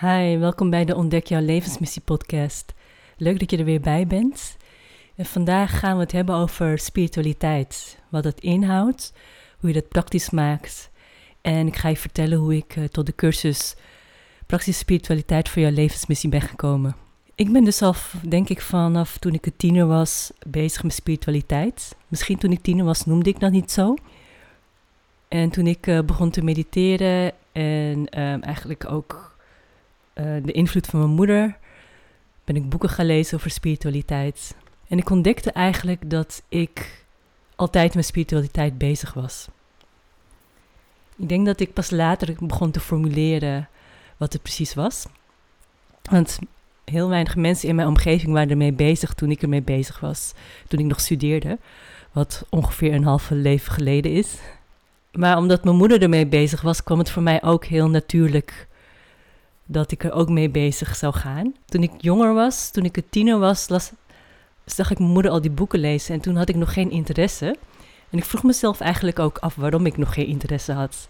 Hi, welkom bij de Ontdek jouw levensmissie podcast. Leuk dat je er weer bij bent. En vandaag gaan we het hebben over spiritualiteit. Wat het inhoudt, hoe je dat praktisch maakt. En ik ga je vertellen hoe ik eh, tot de cursus Praktische Spiritualiteit voor jouw levensmissie ben gekomen. Ik ben dus al, denk ik, vanaf toen ik een tiener was bezig met spiritualiteit. Misschien toen ik tiener was noemde ik dat niet zo. En toen ik uh, begon te mediteren en um, eigenlijk ook de invloed van mijn moeder, ben ik boeken gaan lezen over spiritualiteit. En ik ontdekte eigenlijk dat ik altijd met spiritualiteit bezig was. Ik denk dat ik pas later begon te formuleren wat het precies was. Want heel weinig mensen in mijn omgeving waren ermee bezig toen ik ermee bezig was. Toen ik nog studeerde, wat ongeveer een halve leven geleden is. Maar omdat mijn moeder ermee bezig was, kwam het voor mij ook heel natuurlijk dat ik er ook mee bezig zou gaan. Toen ik jonger was, toen ik een tiener was, las, zag ik mijn moeder al die boeken lezen en toen had ik nog geen interesse. En ik vroeg mezelf eigenlijk ook af waarom ik nog geen interesse had.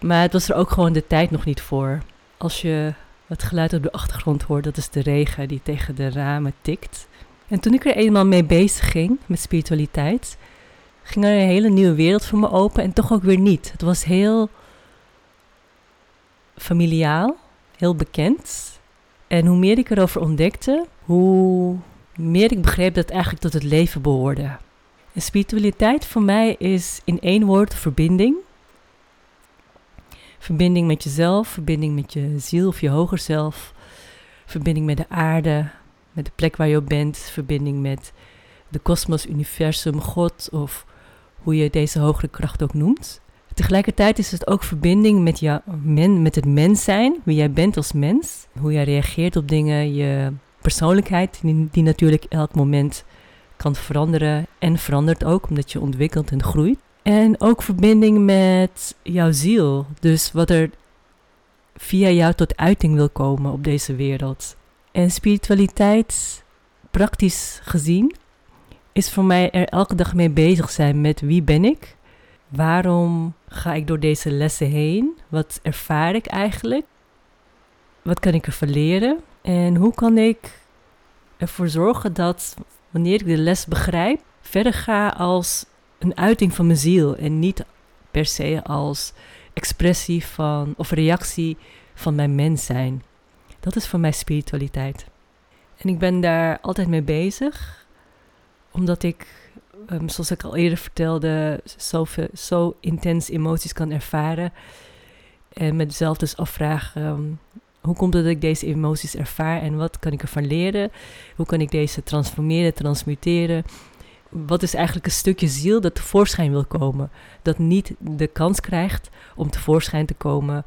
Maar het was er ook gewoon de tijd nog niet voor. Als je het geluid op de achtergrond hoort, dat is de regen die tegen de ramen tikt. En toen ik er eenmaal mee bezig ging met spiritualiteit, ging er een hele nieuwe wereld voor me open en toch ook weer niet. Het was heel familiaal, heel bekend. En hoe meer ik erover ontdekte, hoe meer ik begreep dat eigenlijk tot het leven behoorde. En spiritualiteit voor mij is in één woord verbinding. Verbinding met jezelf, verbinding met je ziel of je hoger zelf. Verbinding met de aarde, met de plek waar je op bent. Verbinding met de kosmos, universum, God of hoe je deze hogere kracht ook noemt. Tegelijkertijd is het ook verbinding met, jou, met het mens zijn, wie jij bent als mens. Hoe jij reageert op dingen, je persoonlijkheid, die, die natuurlijk elk moment kan veranderen en verandert ook omdat je ontwikkelt en groeit. En ook verbinding met jouw ziel, dus wat er via jou tot uiting wil komen op deze wereld. En spiritualiteit, praktisch gezien, is voor mij er elke dag mee bezig zijn met wie ben ik, waarom ga ik door deze lessen heen, wat ervaar ik eigenlijk, wat kan ik ervan leren en hoe kan ik ervoor zorgen dat wanneer ik de les begrijp, verder ga als een uiting van mijn ziel en niet per se als expressie van of reactie van mijn mens zijn. Dat is voor mij spiritualiteit. En ik ben daar altijd mee bezig, omdat ik, um, zoals ik al eerder vertelde, zo, zo intens emoties kan ervaren. En mezelf dus afvraag, um, hoe komt het dat ik deze emoties ervaar en wat kan ik ervan leren? Hoe kan ik deze transformeren, transmuteren? Wat is eigenlijk een stukje ziel dat tevoorschijn wil komen? Dat niet de kans krijgt om tevoorschijn te komen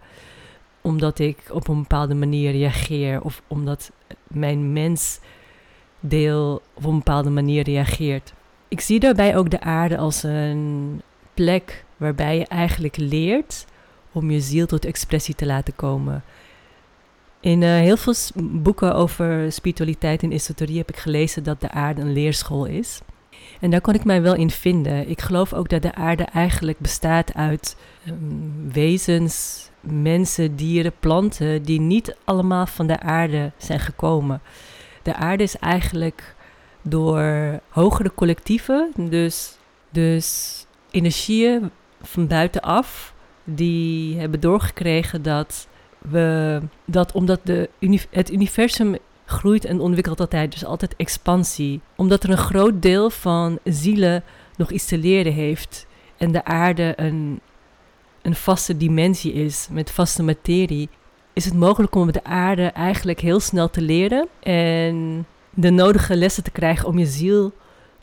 omdat ik op een bepaalde manier reageer of omdat mijn mensdeel op een bepaalde manier reageert. Ik zie daarbij ook de aarde als een plek waarbij je eigenlijk leert om je ziel tot expressie te laten komen. In uh, heel veel boeken over spiritualiteit en esoterie heb ik gelezen dat de aarde een leerschool is. En daar kon ik mij wel in vinden. Ik geloof ook dat de aarde eigenlijk bestaat uit um, wezens, mensen, dieren, planten die niet allemaal van de aarde zijn gekomen. De aarde is eigenlijk door hogere collectieven, dus, dus energieën van buitenaf, die hebben doorgekregen dat we dat omdat de het universum groeit en ontwikkelt altijd, dus altijd expansie. Omdat er een groot deel van zielen nog iets te leren heeft en de aarde een, een vaste dimensie is met vaste materie, is het mogelijk om op de aarde eigenlijk heel snel te leren en de nodige lessen te krijgen om je ziel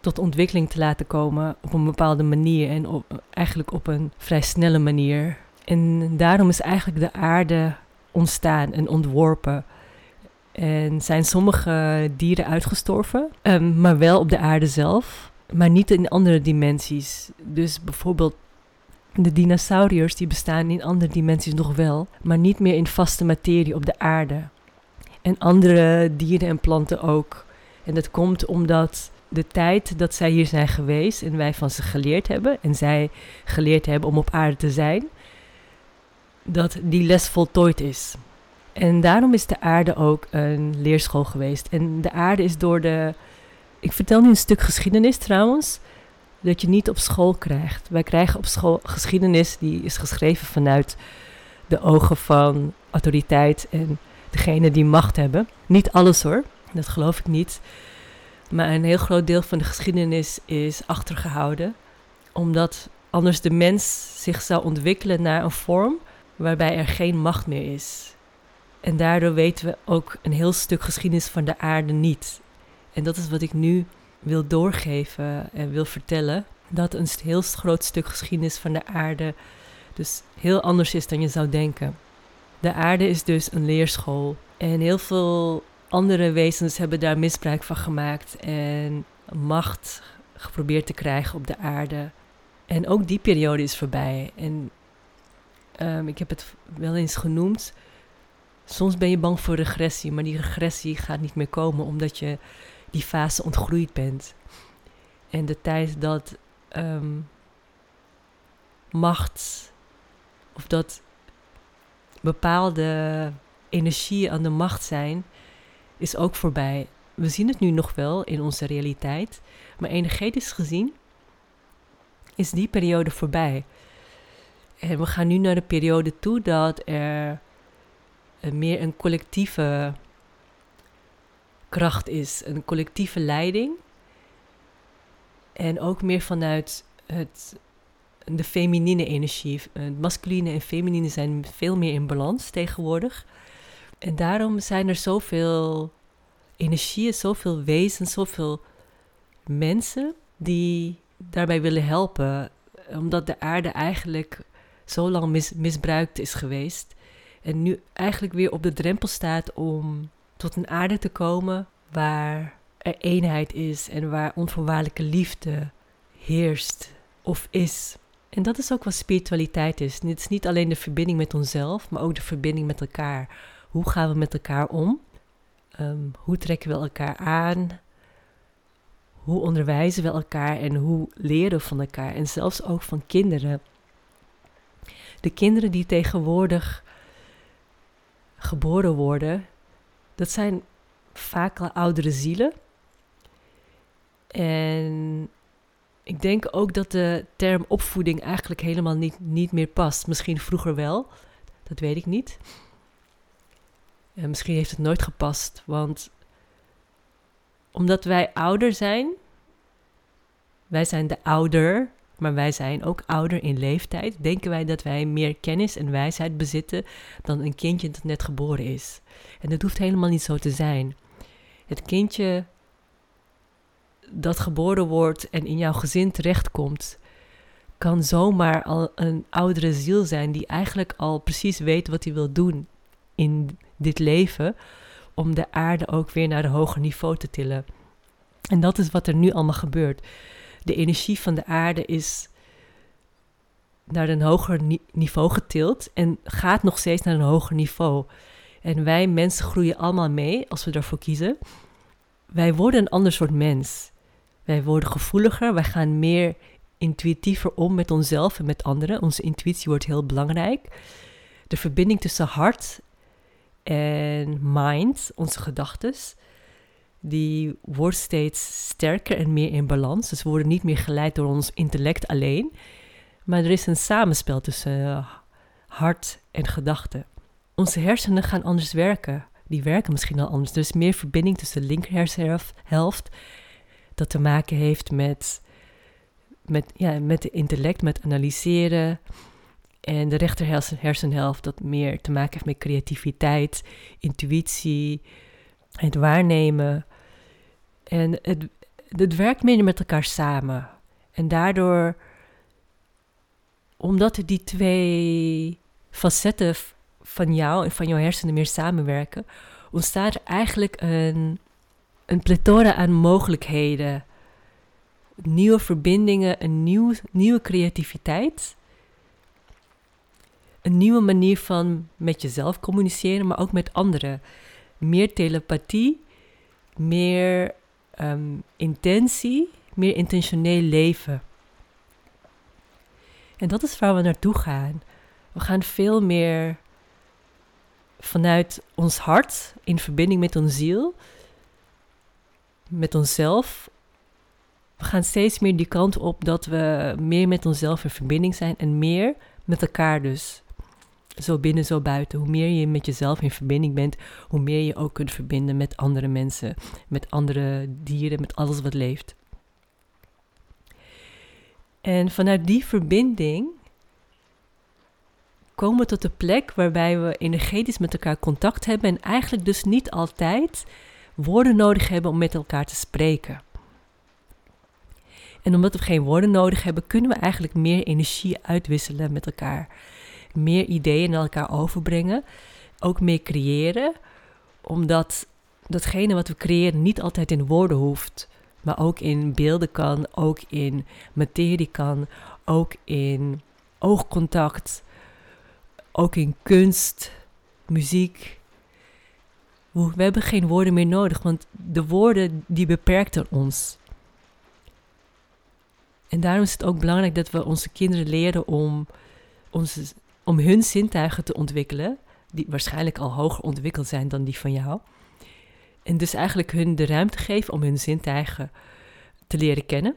tot ontwikkeling te laten komen op een bepaalde manier en op, eigenlijk op een vrij snelle manier. En daarom is eigenlijk de aarde ontstaan en ontworpen. En zijn sommige dieren uitgestorven, um, maar wel op de aarde zelf, maar niet in andere dimensies. Dus bijvoorbeeld de dinosauriërs die bestaan in andere dimensies nog wel, maar niet meer in vaste materie op de aarde. En andere dieren en planten ook. En dat komt omdat de tijd dat zij hier zijn geweest en wij van ze geleerd hebben en zij geleerd hebben om op aarde te zijn, dat die les voltooid is. En daarom is de aarde ook een leerschool geweest. En de aarde is door de. Ik vertel nu een stuk geschiedenis trouwens, dat je niet op school krijgt. Wij krijgen op school geschiedenis die is geschreven vanuit de ogen van autoriteit en degene die macht hebben. Niet alles hoor, dat geloof ik niet. Maar een heel groot deel van de geschiedenis is achtergehouden, omdat anders de mens zich zou ontwikkelen naar een vorm waarbij er geen macht meer is. En daardoor weten we ook een heel stuk geschiedenis van de aarde niet. En dat is wat ik nu wil doorgeven en wil vertellen. Dat een heel groot stuk geschiedenis van de aarde dus heel anders is dan je zou denken. De aarde is dus een leerschool. En heel veel andere wezens hebben daar misbruik van gemaakt en macht geprobeerd te krijgen op de aarde. En ook die periode is voorbij. En um, ik heb het wel eens genoemd. Soms ben je bang voor regressie, maar die regressie gaat niet meer komen omdat je die fase ontgroeid bent. En de tijd dat um, macht of dat bepaalde energieën aan de macht zijn, is ook voorbij. We zien het nu nog wel in onze realiteit, maar energetisch gezien is die periode voorbij. En we gaan nu naar de periode toe dat er meer een collectieve kracht is, een collectieve leiding. En ook meer vanuit het, de feminine energie. Het masculine en feminine zijn veel meer in balans tegenwoordig. En daarom zijn er zoveel energieën, zoveel wezens, zoveel mensen die daarbij willen helpen. Omdat de aarde eigenlijk zo lang misbruikt is geweest. En nu eigenlijk weer op de drempel staat om tot een aarde te komen waar er eenheid is en waar onvoorwaardelijke liefde heerst of is. En dat is ook wat spiritualiteit is. Het is niet alleen de verbinding met onszelf, maar ook de verbinding met elkaar. Hoe gaan we met elkaar om? Ehm, hoe trekken we elkaar aan? Hoe onderwijzen we elkaar en hoe leren we van elkaar? En zelfs ook van kinderen. De kinderen die tegenwoordig geboren worden, dat zijn vaak al oudere zielen. En ik denk ook dat de term opvoeding eigenlijk helemaal niet, niet meer past. Misschien vroeger wel, dat weet ik niet. En misschien heeft het nooit gepast, want omdat wij ouder zijn, wij zijn de ouder, maar wij zijn ook ouder in leeftijd, denken wij dat wij meer kennis en wijsheid bezitten dan een kindje dat net geboren is. En dat hoeft helemaal niet zo te zijn. Het kindje dat geboren wordt en in jouw gezin terechtkomt, kan zomaar al een oudere ziel zijn die eigenlijk al precies weet wat hij wil doen in dit leven, om de aarde ook weer naar een hoger niveau te tillen. En dat is wat er nu allemaal gebeurt. De energie van de aarde is naar een hoger niveau getild en gaat nog steeds naar een hoger niveau. En wij mensen groeien allemaal mee als we daarvoor kiezen. Wij worden een ander soort mens. Wij worden gevoeliger, wij gaan meer intuïtiever om met onszelf en met anderen. Onze intuïtie wordt heel belangrijk. De verbinding tussen hart en mind, onze gedachten, die wordt steeds sterker en meer in balans. Dus we worden niet meer geleid door ons intellect alleen, maar er is een samenspel tussen eh, hart en gedachten. Onze hersenen gaan anders werken. Die werken misschien al anders. Er is meer verbinding tussen de linker hersenhelft, dat te maken heeft met, met, ja, met de intellect, met analyseren. En de rechter hersenhelft dat meer te maken heeft met creativiteit, intuïtie, het waarnemen. En het, het werkt meer met elkaar samen. En daardoor, omdat die twee facetten van jou en van jouw hersenen meer samenwerken, ontstaat er eigenlijk een, een plethora aan mogelijkheden. Nieuwe verbindingen, een nieuw, nieuwe creativiteit. Een nieuwe manier van met jezelf communiceren, maar ook met anderen. Meer telepathie, meer um, intentie, meer intentioneel leven. En dat is waar we naartoe gaan. We gaan veel meer vanuit ons hart, in verbinding met onze ziel, met onszelf, we gaan steeds meer die kant op dat we meer met onszelf in verbinding zijn en meer met elkaar dus. Zo binnen, zo buiten. Hoe meer je met jezelf in verbinding bent, hoe meer je ook kunt verbinden met andere mensen, met andere dieren, met alles wat leeft. En vanuit die verbinding komen we tot de plek waarbij we energetisch met elkaar contact hebben en eigenlijk dus niet altijd woorden nodig hebben om met elkaar te spreken. En omdat we geen woorden nodig hebben, kunnen we eigenlijk meer energie uitwisselen met elkaar. Meer ideeën naar elkaar overbrengen. Ook meer creëren. Omdat datgene wat we creëren niet altijd in woorden hoeft. Maar ook in beelden kan, ook in materie kan, ook in oogcontact, ook in kunst, muziek. We hebben geen woorden meer nodig, want de woorden die beperkten ons. En daarom is het ook belangrijk dat we onze kinderen leren om, onze, om hun zintuigen te ontwikkelen, die waarschijnlijk al hoger ontwikkeld zijn dan die van jou. En dus eigenlijk hun de ruimte geven om hun zintuigen te leren kennen.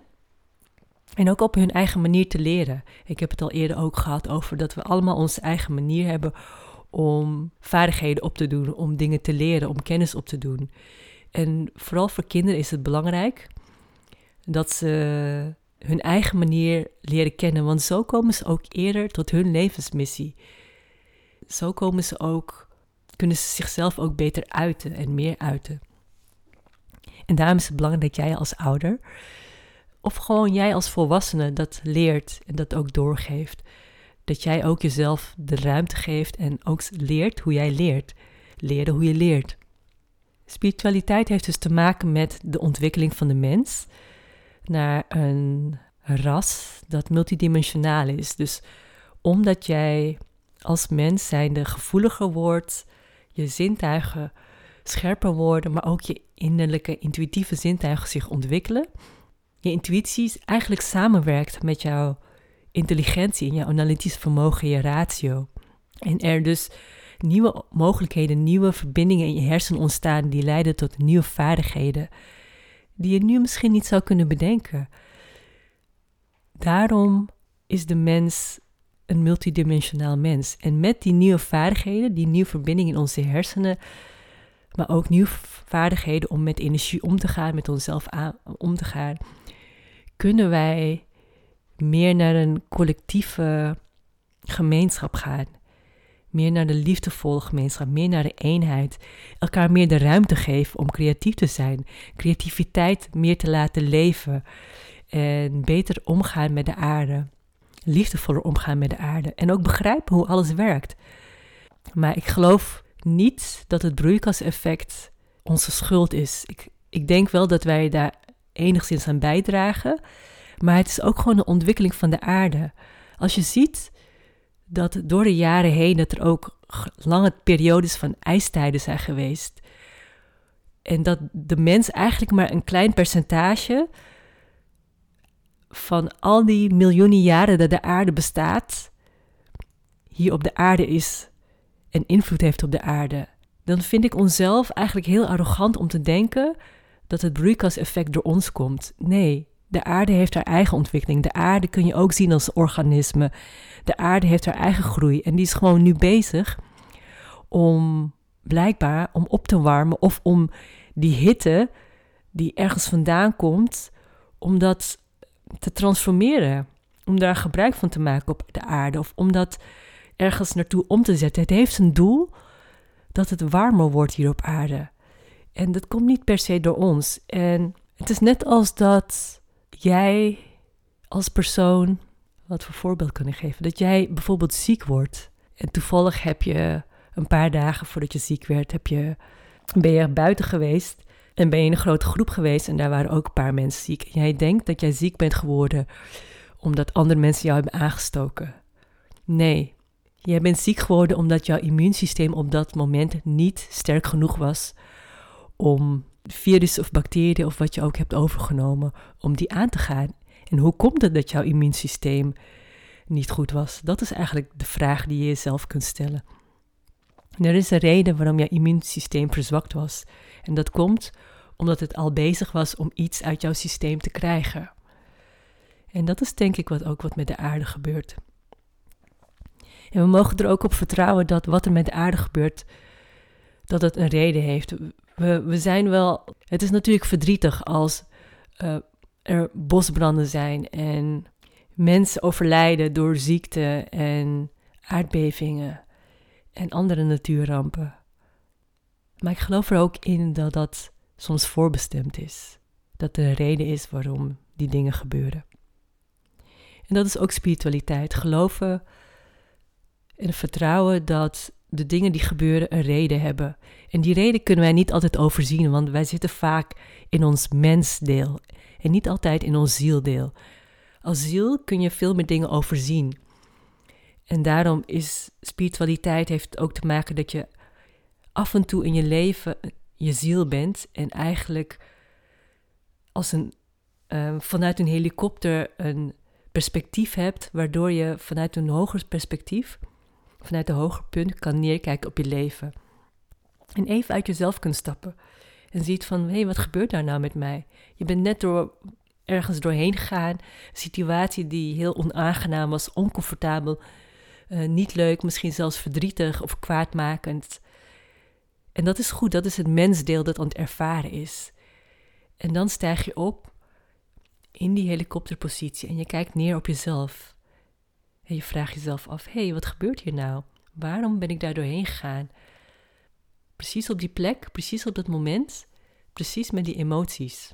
En ook op hun eigen manier te leren. Ik heb het al eerder ook gehad over dat we allemaal onze eigen manier hebben om vaardigheden op te doen, om dingen te leren, om kennis op te doen. En vooral voor kinderen is het belangrijk dat ze hun eigen manier leren kennen, want zo komen ze ook eerder tot hun levensmissie. Zo komen ze ook, kunnen ze zichzelf ook beter uiten en meer uiten. En daarom is het belangrijk dat jij als ouder, of gewoon jij als volwassene, dat leert en dat ook doorgeeft. Dat jij ook jezelf de ruimte geeft en ook leert hoe jij leert. Leren hoe je leert. Spiritualiteit heeft dus te maken met de ontwikkeling van de mens naar een ras dat multidimensionaal is. Dus omdat jij als mens zijnde gevoeliger wordt, je zintuigen scherper worden, maar ook je innerlijke intuïtieve zintuigen zich ontwikkelen. Je intuïtie eigenlijk samenwerkt met jouw intelligentie en jouw analytisch vermogen, je ratio. En er dus nieuwe mogelijkheden, nieuwe verbindingen in je hersenen ontstaan die leiden tot nieuwe vaardigheden die je nu misschien niet zou kunnen bedenken. Daarom is de mens een multidimensionaal mens. En met die nieuwe vaardigheden, die nieuwe verbinding in onze hersenen, maar ook nieuwe vaardigheden om met energie om te gaan, met onszelf om te gaan, kunnen wij meer naar een collectieve gemeenschap gaan. Meer naar de liefdevolle gemeenschap, meer naar de eenheid. Elkaar meer de ruimte geven om creatief te zijn. Creativiteit meer te laten leven. En beter omgaan met de aarde. Liefdevoller omgaan met de aarde. En ook begrijpen hoe alles werkt. Maar ik geloof niet dat het broeikaseffect onze schuld is. Ik, ik denk wel dat wij daar enigszins aan bijdragen. Maar het is ook gewoon een ontwikkeling van de aarde. Als je ziet dat door de jaren heen dat er ook lange periodes van ijstijden zijn geweest. En dat de mens eigenlijk maar een klein percentage van al die miljoenen jaren dat de aarde bestaat, hier op de aarde is en invloed heeft op de aarde, dan vind ik onszelf eigenlijk heel arrogant om te denken dat het broeikaseffect door ons komt. Nee, de aarde heeft haar eigen ontwikkeling. De aarde kun je ook zien als organisme. De aarde heeft haar eigen groei en die is gewoon nu bezig om blijkbaar om op te warmen of om die hitte die ergens vandaan komt, om dat te transformeren. Om daar gebruik van te maken op de aarde of om dat ergens naartoe om te zetten. Het heeft een doel dat het warmer wordt hier op aarde. En dat komt niet per se door ons. En het is net als dat jij als persoon, wat voor voorbeeld ik geven, dat jij bijvoorbeeld ziek wordt en toevallig heb je een paar dagen voordat je ziek werd, heb je, ben je buiten geweest en ben je in een grote groep geweest en daar waren ook een paar mensen ziek. En jij denkt dat jij ziek bent geworden omdat andere mensen jou hebben aangestoken. Nee, jij bent ziek geworden omdat jouw immuunsysteem op dat moment niet sterk genoeg was om virus of bacteriën of wat je ook hebt overgenomen, om die aan te gaan. En hoe komt het dat jouw immuunsysteem niet goed was? Dat is eigenlijk de vraag die je jezelf kunt stellen. En er is een reden waarom jouw immuunsysteem verzwakt was. En dat komt omdat het al bezig was om iets uit jouw systeem te krijgen. En dat is denk ik wat ook wat met de aarde gebeurt. En we mogen er ook op vertrouwen dat wat er met de aarde gebeurt, dat het een reden heeft. We, we zijn wel. Het is natuurlijk verdrietig als uh, er bosbranden zijn en mensen overlijden door ziekte en aardbevingen en andere natuurrampen. Maar ik geloof er ook in dat dat soms voorbestemd is. Dat er een reden is waarom die dingen gebeuren. En dat is ook spiritualiteit. Geloven en vertrouwen dat de dingen die gebeuren een reden hebben. En die reden kunnen wij niet altijd overzien, want wij zitten vaak in ons mensdeel en niet altijd in ons zieldeel. Als ziel kun je veel meer dingen overzien. En daarom is spiritualiteit heeft ook te maken dat je af en toe in je leven je ziel bent en eigenlijk als een, uh, vanuit een helikopter een perspectief hebt, waardoor je vanuit een hoger perspectief, vanuit een hoger punt kan neerkijken op je leven. En even uit jezelf kunt stappen en ziet van, hé, hey, wat gebeurt daar nou met mij? Je bent net door ergens doorheen gegaan, een situatie die heel onaangenaam was, oncomfortabel, uh, niet leuk, misschien zelfs verdrietig of kwaadmakend. En dat is goed, dat is het mensdeel dat aan het ervaren is. En dan stijg je op in die helikopterpositie en je kijkt neer op jezelf. En je vraagt jezelf af: hé, hey, wat gebeurt hier nou? Waarom ben ik daar doorheen gegaan? Precies op die plek, precies op dat moment, precies met die emoties.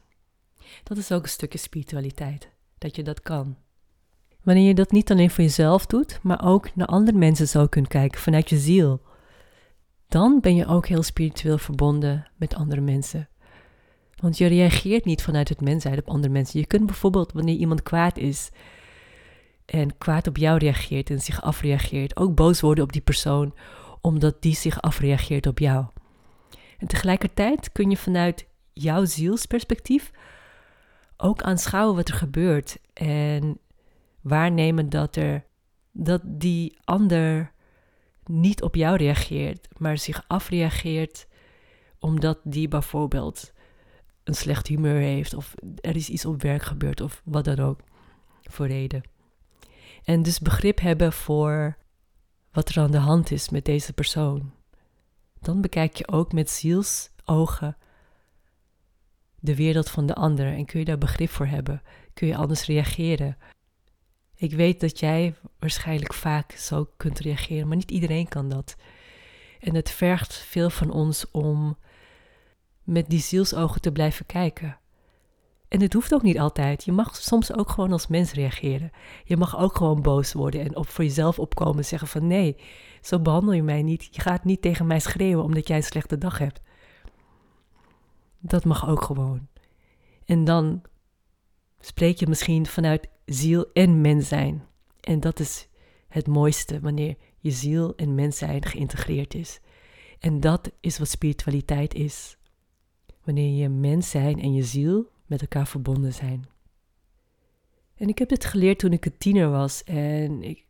Dat is ook een stukje spiritualiteit, dat je dat kan. Wanneer je dat niet alleen voor jezelf doet, maar ook naar andere mensen zo kunt kijken vanuit je ziel, dan ben je ook heel spiritueel verbonden met andere mensen. Want je reageert niet vanuit het mensheid op andere mensen. Je kunt bijvoorbeeld, wanneer iemand kwaad is en kwaad op jou reageert en zich afreageert, ook boos worden op die persoon, omdat die zich afreageert op jou. En tegelijkertijd kun je vanuit jouw zielsperspectief ook aanschouwen wat er gebeurt en waarnemen dat er dat die ander niet op jou reageert, maar zich afreageert omdat die bijvoorbeeld een slecht humeur heeft of er is iets op werk gebeurd of wat dan ook voor reden. En dus begrip hebben voor wat er aan de hand is met deze persoon. Dan bekijk je ook met zielsogen de wereld van de ander en kun je daar begrip voor hebben. Kun je anders reageren. Ik weet dat jij waarschijnlijk vaak zo kunt reageren, maar niet iedereen kan dat. En het vergt veel van ons om met die zielsogen te blijven kijken. En het hoeft ook niet altijd. Je mag soms ook gewoon als mens reageren. Je mag ook gewoon boos worden en op voor jezelf opkomen en zeggen van nee, zo behandel je mij niet. Je gaat niet tegen mij schreeuwen omdat jij een slechte dag hebt. Dat mag ook gewoon. En dan spreek je misschien vanuit ziel en mens zijn. En dat is het mooiste wanneer je ziel en mens zijn geïntegreerd is. En dat is wat spiritualiteit is. Wanneer je mens zijn en je ziel met elkaar verbonden zijn. En ik heb dit geleerd toen ik een tiener was en ik,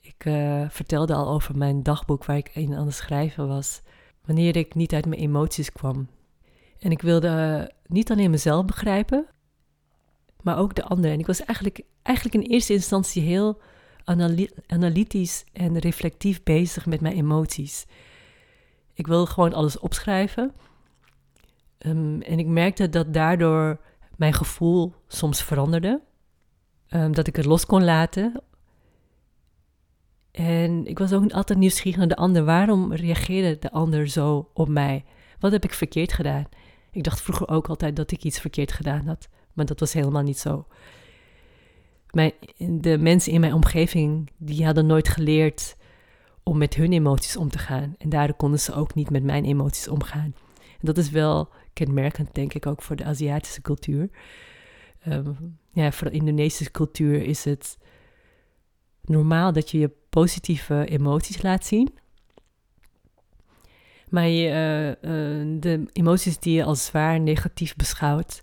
ik uh, vertelde al over mijn dagboek waar ik een aan het schrijven was. Wanneer ik niet uit mijn emoties kwam. En ik wilde uh, niet alleen mezelf begrijpen, maar ook de anderen. En ik was eigenlijk, eigenlijk in eerste instantie heel analytisch en reflectief bezig met mijn emoties. Ik wilde gewoon alles opschrijven. Um, en ik merkte dat daardoor mijn gevoel soms veranderde. Um, dat ik het los kon laten. En ik was ook altijd nieuwsgierig naar de ander. Waarom reageerde de ander zo op mij? Wat heb ik verkeerd gedaan? Ik dacht vroeger ook altijd dat ik iets verkeerd gedaan had. Maar dat was helemaal niet zo. Mijn, de mensen in mijn omgeving, die hadden nooit geleerd om met hun emoties om te gaan. En daardoor konden ze ook niet met mijn emoties omgaan. En dat is wel kenmerkend, denk ik, ook voor de Aziatische cultuur. Um, ja, voor de Indonesische cultuur is het normaal dat je je positieve emoties laat zien. Maar je, uh, uh, de emoties die je als zwaar negatief beschouwt,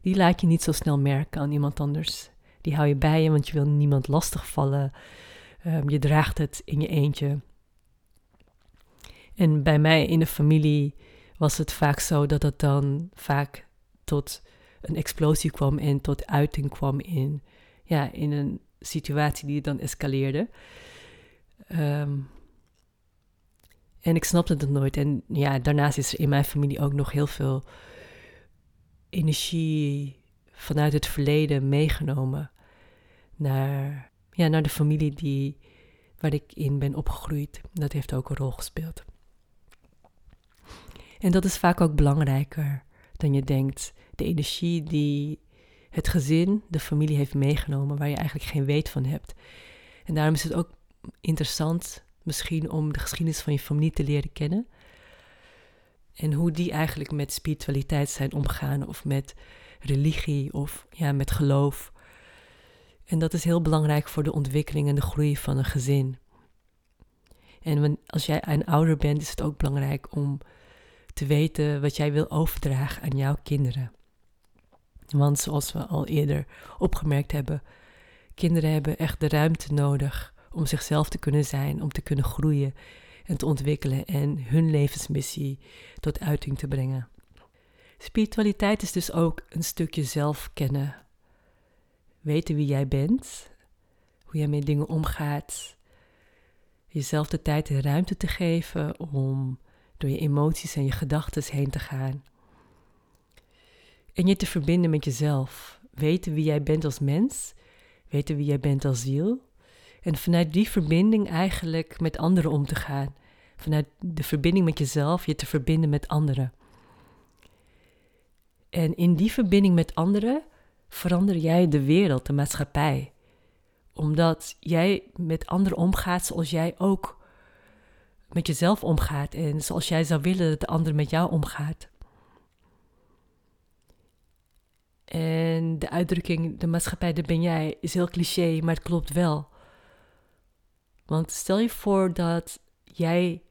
die laat je niet zo snel merken aan iemand anders. Die hou je bij je, want je wil niemand lastigvallen. Um, je draagt het in je eentje. En bij mij in de familie was het vaak zo dat het dan vaak tot een explosie kwam en tot uiting kwam in, ja, in een situatie die dan escaleerde. Ehm, en ik snapte het nooit. En ja, daarnaast is er in mijn familie ook nog heel veel energie vanuit het verleden meegenomen naar, ja, naar de familie die, waar ik in ben opgegroeid. Dat heeft ook een rol gespeeld. En dat is vaak ook belangrijker dan je denkt. De energie die het gezin, de familie heeft meegenomen, waar je eigenlijk geen weet van hebt. En daarom is het ook interessant misschien om de geschiedenis van je familie te leren kennen. En hoe die eigenlijk met spiritualiteit zijn omgegaan of met religie of ja, met geloof. En dat is heel belangrijk voor de ontwikkeling en de groei van een gezin. En als jij een ouder bent, is het ook belangrijk om te weten wat jij wil overdragen aan jouw kinderen. Want zoals we al eerder opgemerkt hebben, kinderen hebben echt de ruimte nodig om zichzelf te kunnen zijn, om te kunnen groeien en te ontwikkelen en hun levensmissie tot uiting te brengen. Spiritualiteit is dus ook een stukje zelf kennen. Weten wie jij bent, hoe jij met dingen omgaat, jezelf de tijd en ruimte te geven om door je emoties en je gedachten heen te gaan. En je te verbinden met jezelf. Weten wie jij bent als mens, weten wie jij bent als ziel. En vanuit die verbinding eigenlijk met anderen om te gaan. Vanuit de verbinding met jezelf je te verbinden met anderen. En in die verbinding met anderen verander jij de wereld, de maatschappij. Omdat jij met anderen omgaat zoals jij ook met jezelf omgaat en zoals jij zou willen dat de ander met jou omgaat. En de uitdrukking, de maatschappij, daar ben jij, is heel cliché, maar het klopt wel. Want stel je voor dat jij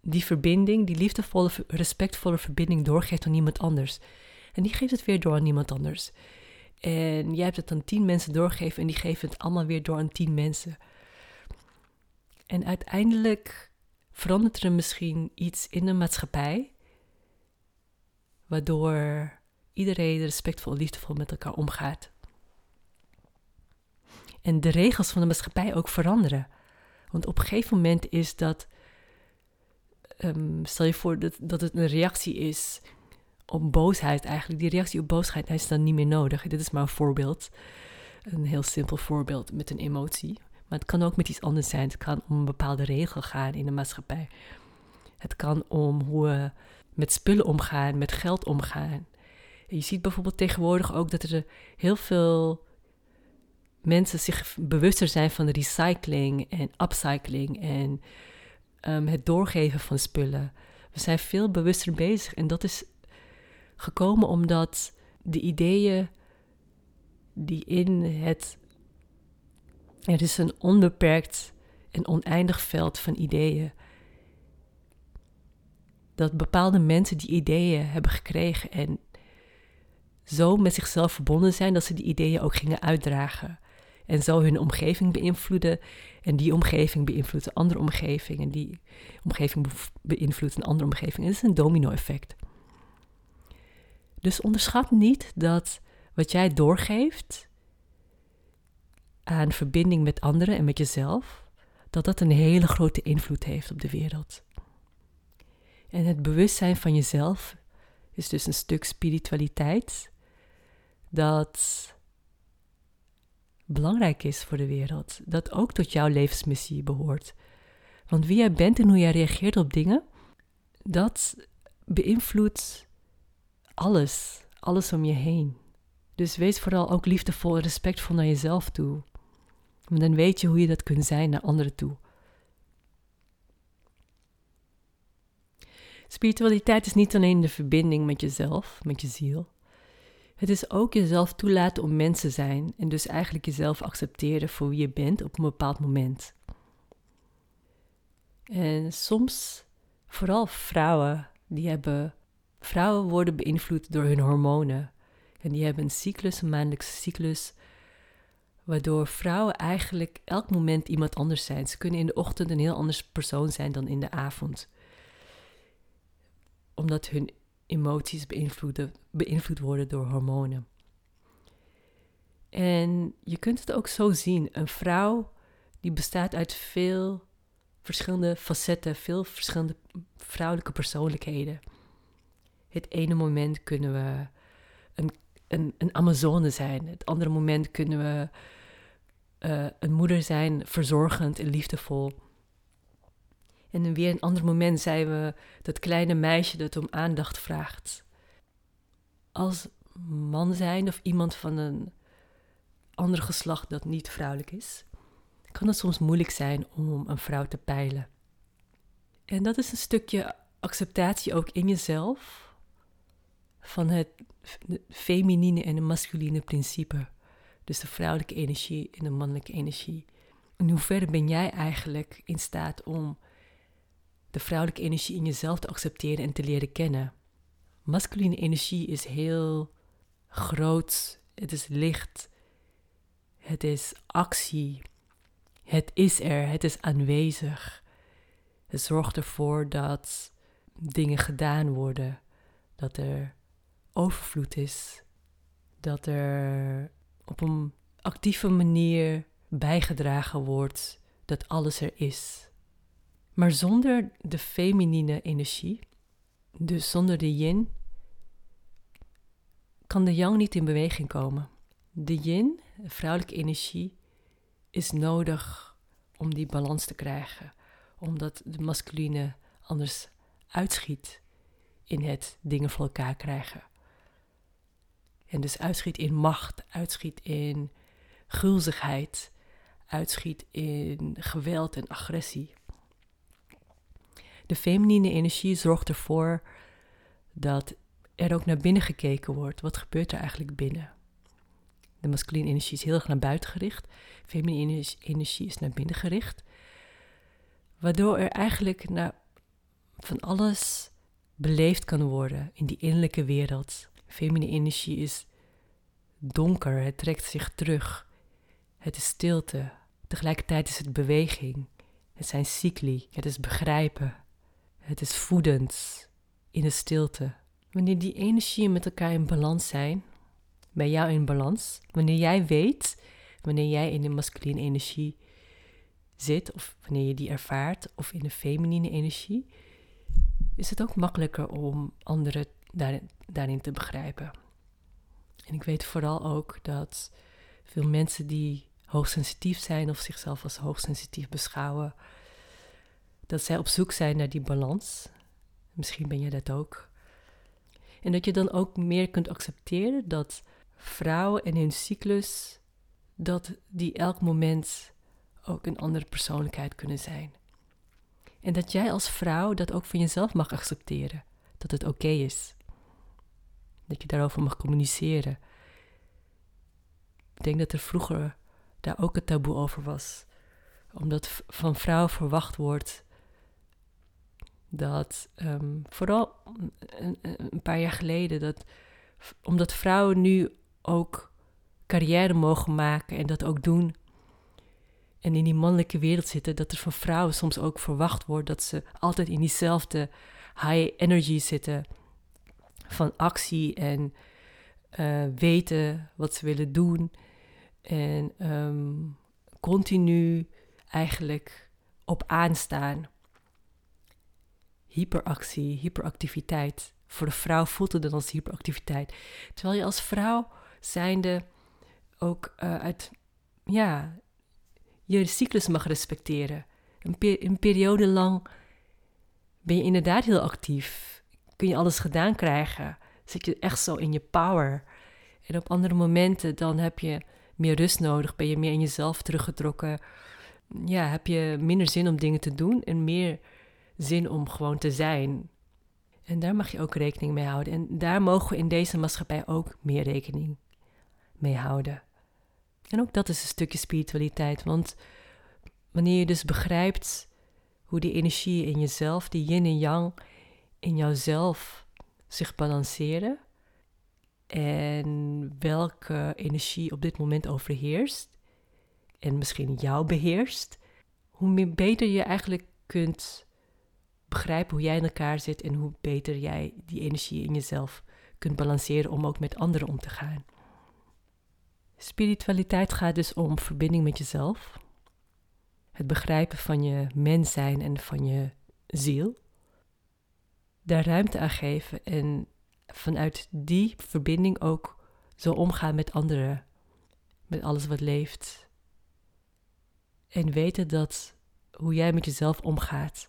die verbinding, die liefdevolle, respectvolle verbinding doorgeeft aan iemand anders. En die geeft het weer door aan iemand anders. En jij hebt het aan tien mensen doorgegeven en die geven het allemaal weer door aan tien mensen. En uiteindelijk verandert er misschien iets in de maatschappij, waardoor iedereen respectvol, liefdevol met elkaar omgaat. En de regels van de maatschappij ook veranderen. Want op een gegeven moment is dat, um, stel je voor dat, dat het een reactie is op boosheid eigenlijk. Die reactie op boosheid is dan niet meer nodig. Dit is maar een voorbeeld. Een heel simpel voorbeeld met een emotie. Maar het kan ook met iets anders zijn. Het kan om een bepaalde regel gaan in de maatschappij. Het kan om hoe we met spullen omgaan, met geld omgaan. je ziet bijvoorbeeld tegenwoordig ook dat er heel veel mensen zich bewuster zijn van recycling en upcycling en um, het doorgeven van spullen. We zijn veel bewuster bezig en dat is gekomen omdat de ideeën die in het er is een onbeperkt en oneindig veld van ideeën. Dat bepaalde mensen die ideeën hebben gekregen en zo met zichzelf verbonden zijn dat ze die ideeën ook gingen uitdragen. En zo hun omgeving beïnvloeden. En die omgeving beïnvloedt een andere omgeving. En die omgeving beïnvloedt een andere omgeving. Het is een domino-effect. Dus onderschat niet dat wat jij doorgeeft, aan verbinding met anderen en met jezelf, dat dat een hele grote invloed heeft op de wereld. En het bewustzijn van jezelf is dus een stuk spiritualiteit dat belangrijk is voor de wereld, dat ook tot jouw levensmissie behoort. Want wie jij bent en hoe jij reageert op dingen, dat beïnvloedt alles, alles om je heen. Dus wees vooral ook liefdevol en respectvol naar jezelf toe. Want dan weet je hoe je dat kunt zijn naar anderen toe. Spiritualiteit is niet alleen de verbinding met jezelf, met je ziel. Het is ook jezelf toelaten om mens te zijn en dus eigenlijk jezelf accepteren voor wie je bent op een bepaald moment. En soms, vooral vrouwen, die hebben, vrouwen worden beïnvloed door hun hormonen. En die hebben een cyclus, een maandelijkse cyclus, Waardoor vrouwen eigenlijk elk moment iemand anders zijn. Ze kunnen in de ochtend een heel anders persoon zijn dan in de avond. Omdat hun emoties beïnvloed worden door hormonen. En je kunt het ook zo zien. Een vrouw die bestaat uit veel verschillende facetten, veel verschillende vrouwelijke persoonlijkheden. Het ene moment kunnen we een, een, een Amazone zijn. Het andere moment kunnen we uh, een moeder zijn, verzorgend en liefdevol. En weer een ander moment zijn we dat kleine meisje dat om aandacht vraagt. Als man zijn of iemand van een ander geslacht dat niet vrouwelijk is, kan het soms moeilijk zijn om een vrouw te peilen. En dat is een stukje acceptatie ook in jezelf van het feminine en het masculine principe. Dus de vrouwelijke energie en de mannelijke energie. In hoeverre ben jij eigenlijk in staat om de vrouwelijke energie in jezelf te accepteren en te leren kennen? Masculine energie is heel groot, het is licht, het is actie, het is er, het is aanwezig. Het zorgt ervoor dat dingen gedaan worden, dat er overvloed is, dat er op een actieve manier bijgedragen wordt dat alles er is. Maar zonder de feminine energie, dus zonder de yin, kan de yang niet in beweging komen. De yin, de vrouwelijke energie, is nodig om die balans te krijgen, omdat de masculine anders uitschiet in het dingen voor elkaar krijgen. En dus uitschiet in macht, uitschiet in gulzigheid, uitschiet in geweld en agressie. De feminine energie zorgt ervoor dat er ook naar binnen gekeken wordt. Wat gebeurt er eigenlijk binnen? De masculine energie is heel erg naar buiten gericht. Feminine energie is naar binnen gericht. Waardoor er eigenlijk naar van alles beleefd kan worden in die innerlijke wereld. Feminine energie is donker, het trekt zich terug. Het is stilte. Tegelijkertijd is het beweging. Het zijn cycli. Het is begrijpen. Het is voedend in de stilte. Wanneer die energieën met elkaar in balans zijn, bij jou in balans, wanneer jij weet, wanneer jij in de masculine energie zit, of wanneer je die ervaart, of in de feminine energie, is het ook makkelijker om anderen daarin, te begrijpen. En ik weet vooral ook dat veel mensen die hoogsensitief zijn of zichzelf als hoogsensitief beschouwen, dat zij op zoek zijn naar die balans. Misschien ben je dat ook. En dat je dan ook meer kunt accepteren dat vrouwen en hun cyclus, dat die elk moment ook een andere persoonlijkheid kunnen zijn. En dat jij als vrouw dat ook van jezelf mag accepteren, dat het oké is. Dat je daarover mag communiceren. Ik denk dat er vroeger daar ook een taboe over was. Omdat van vrouwen verwacht wordt dat, um, vooral een, een, paar jaar geleden, dat omdat vrouwen nu ook carrière mogen maken en dat ook doen. En in die mannelijke wereld zitten, dat er van vrouwen soms ook verwacht wordt dat ze altijd in diezelfde high energy zitten van actie en uh, weten wat ze willen doen. En um, continu eigenlijk op aanstaan. Hyperactie, hyperactiviteit. Voor de vrouw voelt het dan als hyperactiviteit. Terwijl je als vrouw zijnde ook uh, uit, ja, je cyclus mag respecteren. Een, een periode lang ben je inderdaad heel actief kun je alles gedaan krijgen. Zit je echt zo in je power. En op andere momenten dan heb je meer rust nodig, ben je meer in jezelf teruggetrokken. Ja, heb je minder zin om dingen te doen en meer zin om gewoon te zijn. En daar mag je ook rekening mee houden. En daar mogen we in deze maatschappij ook meer rekening mee houden. En ook dat is een stukje spiritualiteit. Want wanneer je dus begrijpt hoe die energie in jezelf, die yin en yang, in jouzelf zich balanceren en welke energie op dit moment overheerst en misschien jou beheerst, hoe meer beter je eigenlijk kunt begrijpen hoe jij in elkaar zit en hoe beter jij die energie in jezelf kunt balanceren om ook met anderen om te gaan. Spiritualiteit gaat dus om verbinding met jezelf, het begrijpen van je mens zijn en van je ziel, daar ruimte aan geven en vanuit die verbinding ook zo omgaan met anderen, met alles wat leeft. En weten dat hoe jij met jezelf omgaat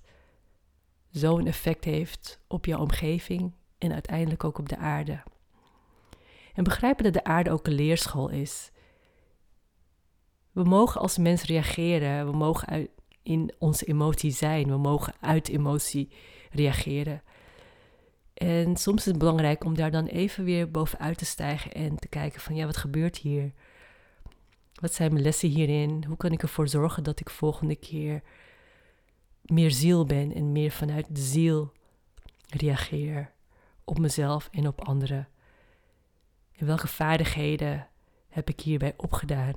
zo'n effect heeft op jouw omgeving en uiteindelijk ook op de aarde. En begrijpen dat de aarde ook een leerschool is. We mogen als mens reageren, we mogen in onze emotie zijn, we mogen uit emotie reageren. En soms is het belangrijk om daar dan even weer bovenuit te stijgen en te kijken van ja, wat gebeurt hier? Wat zijn mijn lessen hierin? Hoe kan ik ervoor zorgen dat ik volgende keer meer ziel ben en meer vanuit de ziel reageer op mezelf en op anderen? En welke vaardigheden heb ik hierbij opgedaan?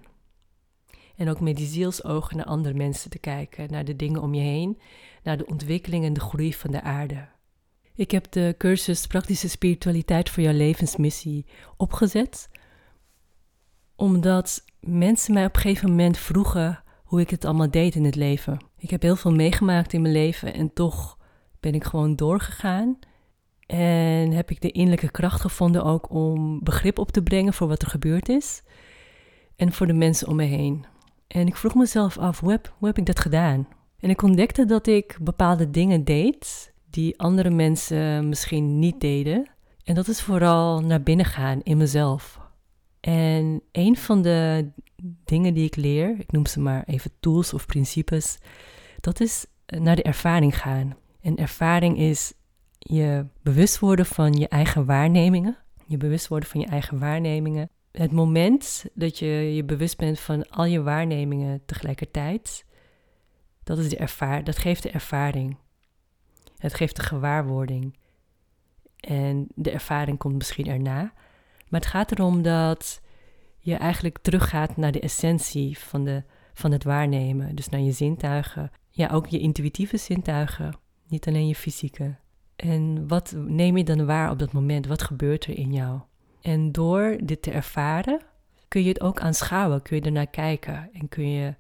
En ook met die zielsogen naar andere mensen te kijken, naar de dingen om je heen, naar de ontwikkeling en de groei van de aarde. Ik heb de cursus Praktische Spiritualiteit voor jouw levensmissie opgezet, omdat mensen mij op een gegeven moment vroegen hoe ik het allemaal deed in het leven. Ik heb heel veel meegemaakt in mijn leven en toch ben ik gewoon doorgegaan. En heb ik de innerlijke kracht gevonden ook om begrip op te brengen voor wat er gebeurd is. En voor de mensen om me heen. En ik vroeg mezelf af, hoe heb, hoe heb ik dat gedaan? En ik ontdekte dat ik bepaalde dingen deed die andere mensen misschien niet deden. En dat is vooral naar binnen gaan in mezelf. En een van de dingen die ik leer, ik noem ze maar even tools of principes, dat is naar de ervaring gaan. En ervaring is je bewust worden van je eigen waarnemingen. Je bewust worden van je eigen waarnemingen. Het moment dat je je bewust bent van al je waarnemingen tegelijkertijd, dat, is de ervaar dat geeft de ervaring. Het geeft de gewaarwording. En de ervaring komt misschien erna. Maar het gaat erom dat je eigenlijk teruggaat naar de essentie van, de, van het waarnemen. Dus naar je zintuigen. Ja, ook je intuïtieve zintuigen. Niet alleen je fysieke. En wat neem je dan waar op dat moment? Wat gebeurt er in jou? En door dit te ervaren, kun je het ook aanschouwen. Kun je ernaar kijken. En kun je,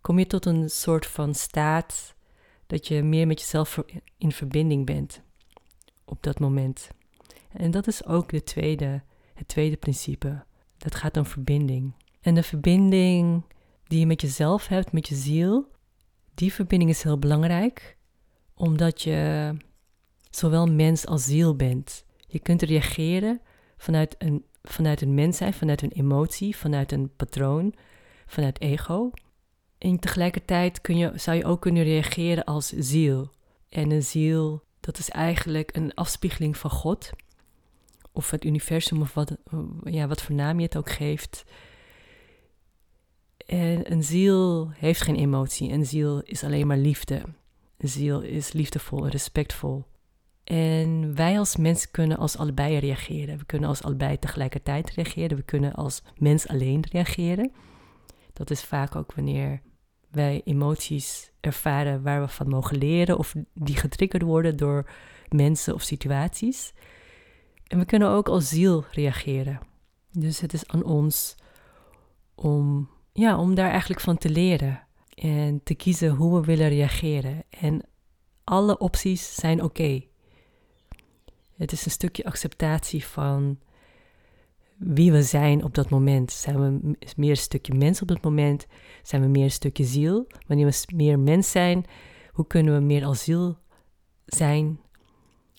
kom je tot een soort van staat dat je meer met jezelf in verbinding bent op dat moment. En dat is ook de tweede, het tweede principe. Dat gaat om verbinding. En de verbinding die je met jezelf hebt, met je ziel, die verbinding is heel belangrijk, omdat je zowel mens als ziel bent. Je kunt reageren vanuit een, vanuit een mens zijn, vanuit een emotie, vanuit een patroon, vanuit ego. En tegelijkertijd kun je, zou je ook kunnen reageren als ziel. En een ziel, dat is eigenlijk een afspiegeling van God. Of het universum, of wat, ja, wat voor naam je het ook geeft. En een ziel heeft geen emotie. Een ziel is alleen maar liefde. Een ziel is liefdevol en respectvol. En wij als mens kunnen als allebei reageren. We kunnen als allebei tegelijkertijd reageren. We kunnen als mens alleen reageren. Dat is vaak ook wanneer wij emoties ervaren waar we van mogen leren of die getriggerd worden door mensen of situaties. En we kunnen ook als ziel reageren. Dus het is aan ons om, ja, om daar eigenlijk van te leren en te kiezen hoe we willen reageren. En alle opties zijn oké. Het is een stukje acceptatie van wie we zijn op dat moment. Zijn we meer een stukje mens op dat moment? Zijn we meer een stukje ziel? Wanneer we meer mens zijn, hoe kunnen we meer als ziel zijn?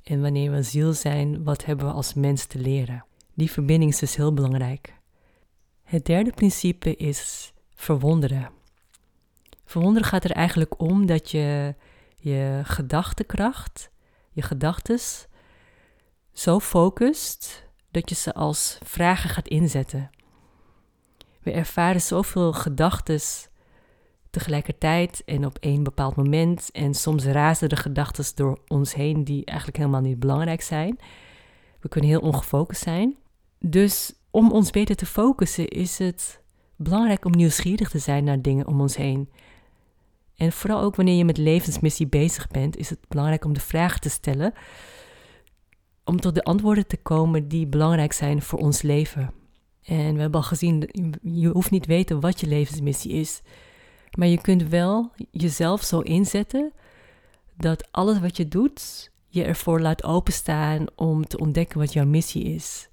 En wanneer we ziel zijn, wat hebben we als mens te leren? Die verbinding is dus heel belangrijk. Het derde principe is verwonderen. Verwonderen gaat er eigenlijk om dat je je gedachtekracht, je gedachtes, zo focust dat je ze als vragen gaat inzetten. We ervaren zoveel gedachten tegelijkertijd en op één bepaald moment. En soms razen de gedachten door ons heen die eigenlijk helemaal niet belangrijk zijn. We kunnen heel ongefocust zijn. Dus om ons beter te focussen is het belangrijk om nieuwsgierig te zijn naar dingen om ons heen. En vooral ook wanneer je met levensmissie bezig bent, is het belangrijk om de vragen te stellen. Om tot de antwoorden te komen die belangrijk zijn voor ons leven. En we hebben al gezien, je hoeft niet weten wat je levensmissie is. Maar je kunt wel jezelf zo inzetten dat alles wat je doet, je ervoor laat openstaan om te ontdekken wat jouw missie is.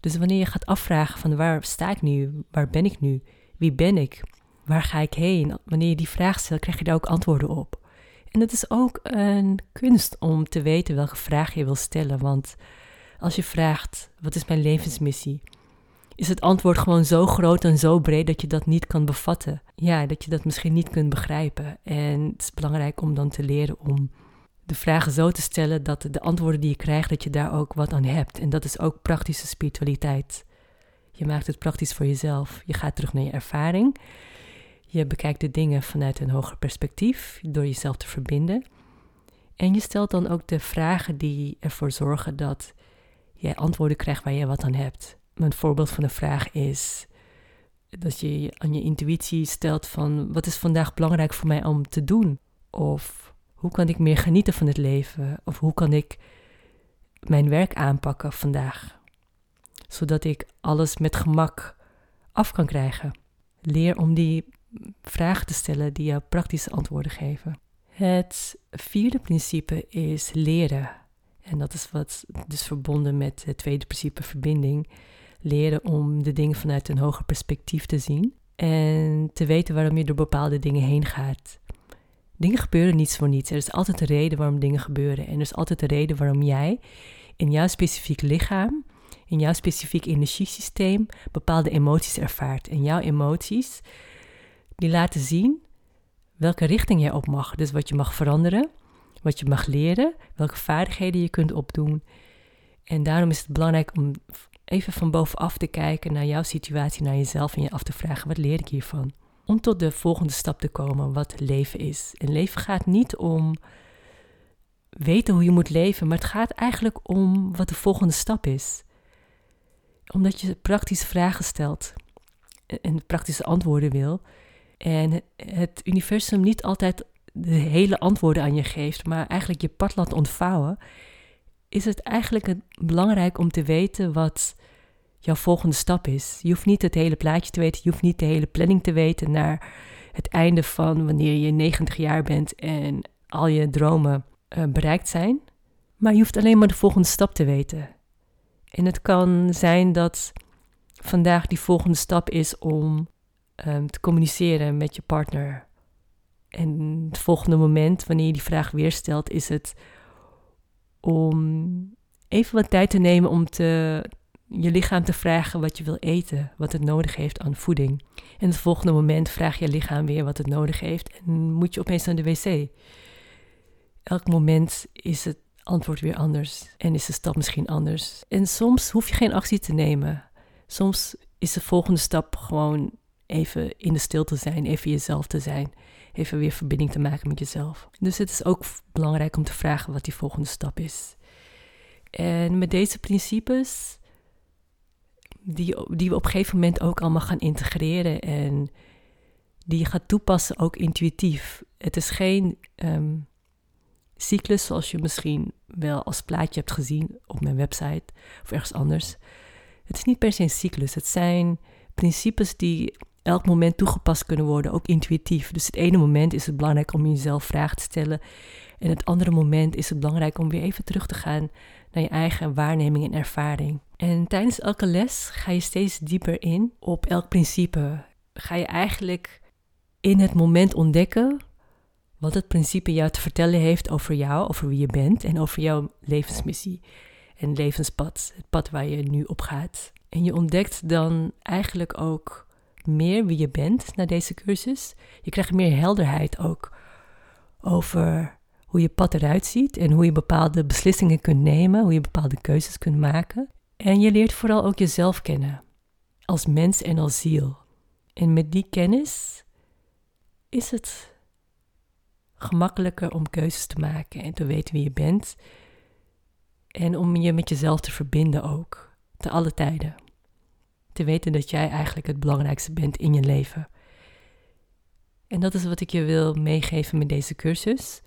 Dus wanneer je gaat afvragen van waar sta ik nu, waar ben ik nu, wie ben ik, waar ga ik heen, wanneer je die vraag stelt, krijg je daar ook antwoorden op. En het is ook een kunst om te weten welke vraag je wil stellen, want als je vraagt wat is mijn levensmissie, is het antwoord gewoon zo groot en zo breed dat je dat niet kan bevatten. Ja, dat je dat misschien niet kunt begrijpen. En het is belangrijk om dan te leren om de vragen zo te stellen dat de antwoorden die je krijgt, dat je daar ook wat aan hebt. En dat is ook praktische spiritualiteit. Je maakt het praktisch voor jezelf. Je gaat terug naar je ervaring. Je bekijkt de dingen vanuit een hoger perspectief door jezelf te verbinden. En je stelt dan ook de vragen die ervoor zorgen dat jij antwoorden krijgt waar je wat aan hebt. Een voorbeeld van een vraag is dat je aan je intuïtie stelt van wat is vandaag belangrijk voor mij om te doen? Of hoe kan ik meer genieten van het leven? Of hoe kan ik mijn werk aanpakken vandaag? Zodat ik alles met gemak af kan krijgen. Leer om die vragen te stellen die jou praktische antwoorden geven. Het vierde principe is leren. En dat is wat dus verbonden met het tweede principe verbinding leren om de dingen vanuit een hoger perspectief te zien en te weten waarom je door bepaalde dingen heen gaat. Dingen gebeuren niets voor niets. Er is altijd een reden waarom dingen gebeuren. En er is altijd een reden waarom jij in jouw specifiek lichaam, in jouw specifiek energiesysteem, bepaalde emoties ervaart. En jouw emoties, die laten zien welke richting jij op mag. Dus wat je mag veranderen, wat je mag leren, welke vaardigheden je kunt opdoen. En daarom is het belangrijk om even van bovenaf te kijken naar jouw situatie, naar jezelf en je af te vragen: wat leer ik hiervan? Om tot de volgende stap te komen, wat leven is. En leven gaat niet om weten hoe je moet leven, maar het gaat eigenlijk om wat de volgende stap is. Omdat je praktische vragen stelt en praktische antwoorden wil. En het universum niet altijd de hele antwoorden aan je geeft, maar eigenlijk je pad laat ontvouwen is het eigenlijk belangrijk om te weten wat jouw volgende stap is. Je hoeft niet het hele plaatje te weten, je hoeft niet de hele planning te weten naar het einde van wanneer je 90 jaar bent en al je dromen uh, bereikt zijn. Maar je hoeft alleen maar de volgende stap te weten. En het kan zijn dat vandaag die volgende stap is om um, te communiceren met je partner. En het volgende moment, wanneer je die vraag weer stelt, is het om even wat tijd te nemen om te, je lichaam te vragen wat je wil eten, wat het nodig heeft aan voeding. En het volgende moment vraag je lichaam weer wat het nodig heeft en moet je opeens naar de wc. Elk moment is het antwoord weer anders en is de stap misschien anders. En soms hoef je geen actie te nemen. Soms is de volgende stap gewoon even in de stilte zijn, even jezelf te zijn, even weer verbinding te maken met jezelf. Dus het is ook belangrijk om te vragen wat die volgende stap is. En met deze principes, die, die we op een gegeven moment ook allemaal gaan integreren en die je gaat toepassen ook intuïtief. Het is geen ehm, cyclus zoals je misschien wel als plaatje hebt gezien op mijn website of ergens anders. Het is niet per se een cyclus. Het zijn principes die elk moment toegepast kunnen worden, ook intuïtief. Dus het ene moment is het belangrijk om jezelf vragen te stellen. En het andere moment is het belangrijk om weer even terug te gaan naar je eigen waarneming en ervaring. En tijdens elke les ga je steeds dieper in op elk principe. Ga je eigenlijk in het moment ontdekken wat het principe jou te vertellen heeft over jou, over wie je bent en over jouw levensmissie en levenspad, het pad waar je nu op gaat. En je ontdekt dan eigenlijk ook meer wie je bent na deze cursus. Je krijgt meer helderheid ook over hoe je pad eruit ziet en hoe je bepaalde beslissingen kunt nemen, hoe je bepaalde keuzes kunt maken. En je leert vooral ook jezelf kennen, als mens en als ziel. En met die kennis is het gemakkelijker om keuzes te maken en te weten wie je bent. En om je met jezelf te verbinden ook, te alle tijden. Te weten dat jij eigenlijk het belangrijkste bent in je leven. En dat is wat ik je wil meegeven met deze cursus.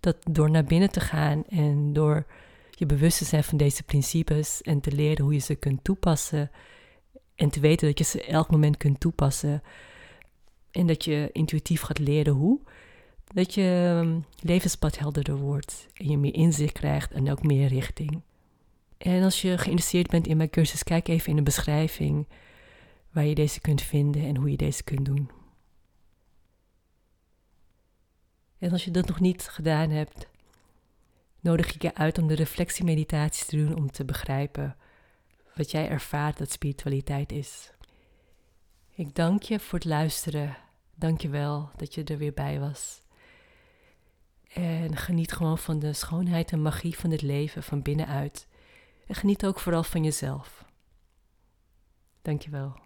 Dat door naar binnen te gaan en door je bewust te zijn van deze principes en te leren hoe je ze kunt toepassen. En te weten dat je ze elk moment kunt toepassen. En dat je intuïtief gaat leren hoe. Dat je ehm, levenspad helderder wordt en je meer inzicht krijgt en ook meer richting. En als je geïnteresseerd bent in mijn cursus, kijk even in de beschrijving waar je deze kunt vinden en hoe je deze kunt doen. En als je dat nog niet gedaan hebt, nodig ik je uit om de reflectiemeditaties te doen om te begrijpen wat jij ervaart dat spiritualiteit is. Ik dank je voor het luisteren. Dank je wel dat je er weer bij was. En geniet gewoon van de schoonheid en magie van het leven van binnenuit. En geniet ook vooral van jezelf. Dank je wel.